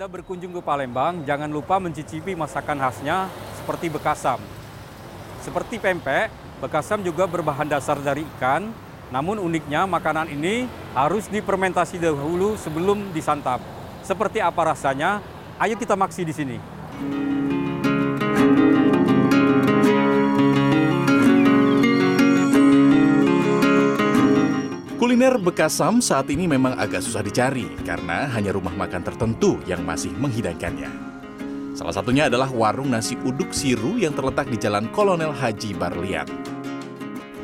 Anda berkunjung ke Palembang, jangan lupa mencicipi masakan khasnya seperti bekasam. Seperti pempek, bekasam juga berbahan dasar dari ikan, namun uniknya makanan ini harus difermentasi dahulu sebelum disantap. Seperti apa rasanya? Ayo kita maksi di sini. Kuliner Bekasam saat ini memang agak susah dicari karena hanya rumah makan tertentu yang masih menghidangkannya. Salah satunya adalah warung nasi uduk Siru yang terletak di Jalan Kolonel Haji Barlian.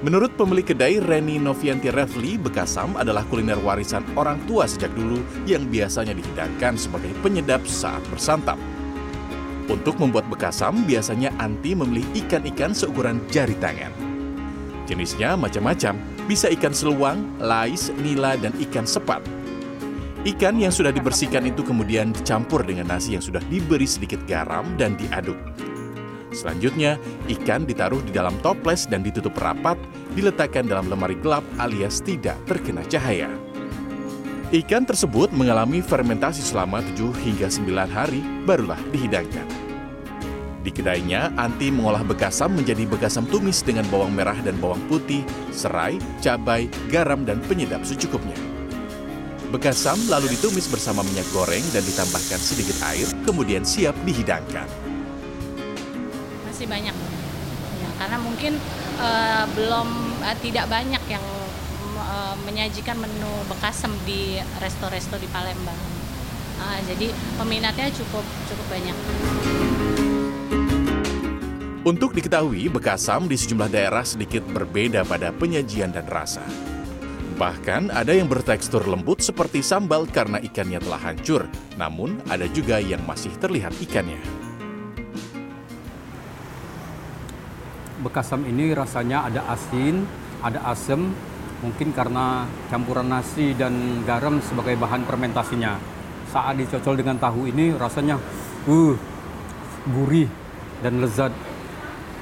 Menurut pemilik kedai Reni Novianti Refli, Bekasam adalah kuliner warisan orang tua sejak dulu yang biasanya dihidangkan sebagai penyedap saat bersantap. Untuk membuat bekasam, biasanya Anti memilih ikan-ikan seukuran jari tangan. Jenisnya macam-macam, bisa ikan seluang, lais, nila, dan ikan sepat. Ikan yang sudah dibersihkan itu kemudian dicampur dengan nasi yang sudah diberi sedikit garam dan diaduk. Selanjutnya, ikan ditaruh di dalam toples dan ditutup rapat, diletakkan dalam lemari gelap alias tidak terkena cahaya. Ikan tersebut mengalami fermentasi selama 7 hingga 9 hari, barulah dihidangkan. Di kedainya, Anti mengolah bekasam menjadi bekasam tumis dengan bawang merah dan bawang putih, serai, cabai, garam, dan penyedap secukupnya. Bekasam lalu ditumis bersama minyak goreng dan ditambahkan sedikit air, kemudian siap dihidangkan. Masih banyak, ya, karena mungkin uh, belum uh, tidak banyak yang uh, menyajikan menu bekasam di resto-resto di Palembang. Uh, jadi peminatnya cukup cukup banyak. Untuk diketahui, bekasam di sejumlah daerah sedikit berbeda pada penyajian dan rasa. Bahkan ada yang bertekstur lembut seperti sambal karena ikannya telah hancur, namun ada juga yang masih terlihat ikannya. Bekasam ini rasanya ada asin, ada asam, mungkin karena campuran nasi dan garam sebagai bahan fermentasinya. Saat dicocol dengan tahu ini rasanya uh, gurih dan lezat.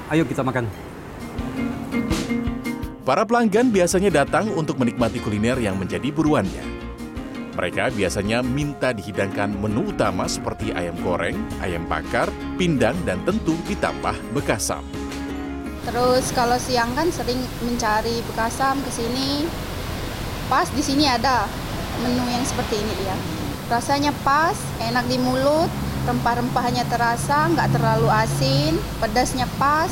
Ayo kita makan. Para pelanggan biasanya datang untuk menikmati kuliner yang menjadi buruannya. Mereka biasanya minta dihidangkan menu utama seperti ayam goreng, ayam bakar, pindang, dan tentu ditambah bekasam. Terus kalau siang kan sering mencari bekasam ke sini. Pas di sini ada menu yang seperti ini ya. Rasanya pas, enak di mulut, rempah-rempahnya terasa, nggak terlalu asin, pedasnya pas.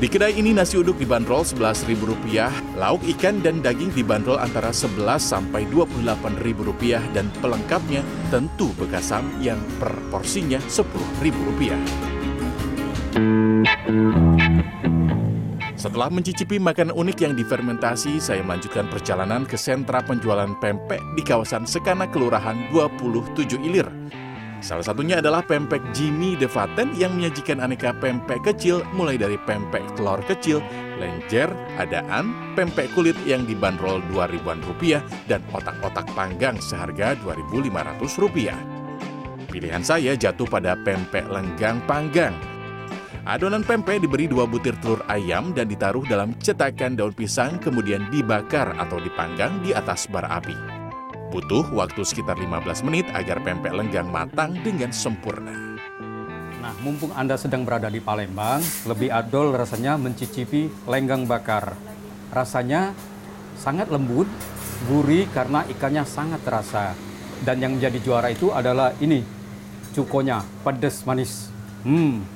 Di kedai ini nasi uduk dibanderol Rp11.000, lauk ikan dan daging dibanderol antara 11 sampai Rp28.000 dan pelengkapnya tentu bekasam yang per porsinya Rp10.000. Setelah mencicipi makanan unik yang difermentasi, saya melanjutkan perjalanan ke sentra penjualan pempek di kawasan Sekana Kelurahan 27 Ilir. Salah satunya adalah pempek Jimmy Devaten yang menyajikan aneka pempek kecil mulai dari pempek telur kecil, lenjer, adaan, pempek kulit yang dibanderol 2 ribuan rupiah, dan otak-otak panggang seharga 2.500 rupiah. Pilihan saya jatuh pada pempek lenggang panggang. Adonan pempek diberi dua butir telur ayam dan ditaruh dalam cetakan daun pisang kemudian dibakar atau dipanggang di atas bara api. Butuh waktu sekitar 15 menit agar pempek lenggang matang dengan sempurna. Nah, mumpung Anda sedang berada di Palembang, lebih adol rasanya mencicipi lenggang bakar. Rasanya sangat lembut, gurih karena ikannya sangat terasa. Dan yang menjadi juara itu adalah ini, cukonya, pedas manis. Hmm,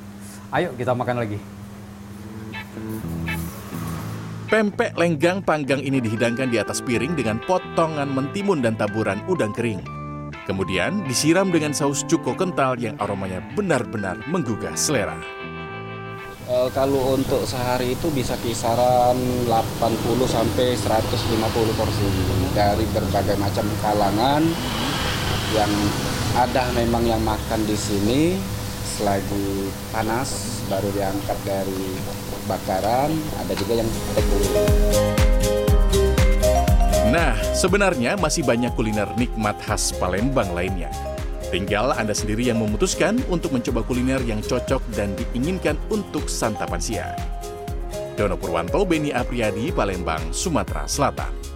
ayo kita makan lagi. Pempek lenggang panggang ini dihidangkan di atas piring dengan potongan mentimun dan taburan udang kering. Kemudian disiram dengan saus cuko kental yang aromanya benar-benar menggugah selera. E, kalau untuk sehari itu bisa kisaran 80 sampai 150 porsi dari berbagai macam kalangan yang ada memang yang makan di sini selagi panas baru diangkat dari bakaran, ada juga yang take Nah, sebenarnya masih banyak kuliner nikmat khas Palembang lainnya. Tinggal Anda sendiri yang memutuskan untuk mencoba kuliner yang cocok dan diinginkan untuk santapan siang. Dono Purwanto, Beni Apriyadi, Palembang, Sumatera Selatan.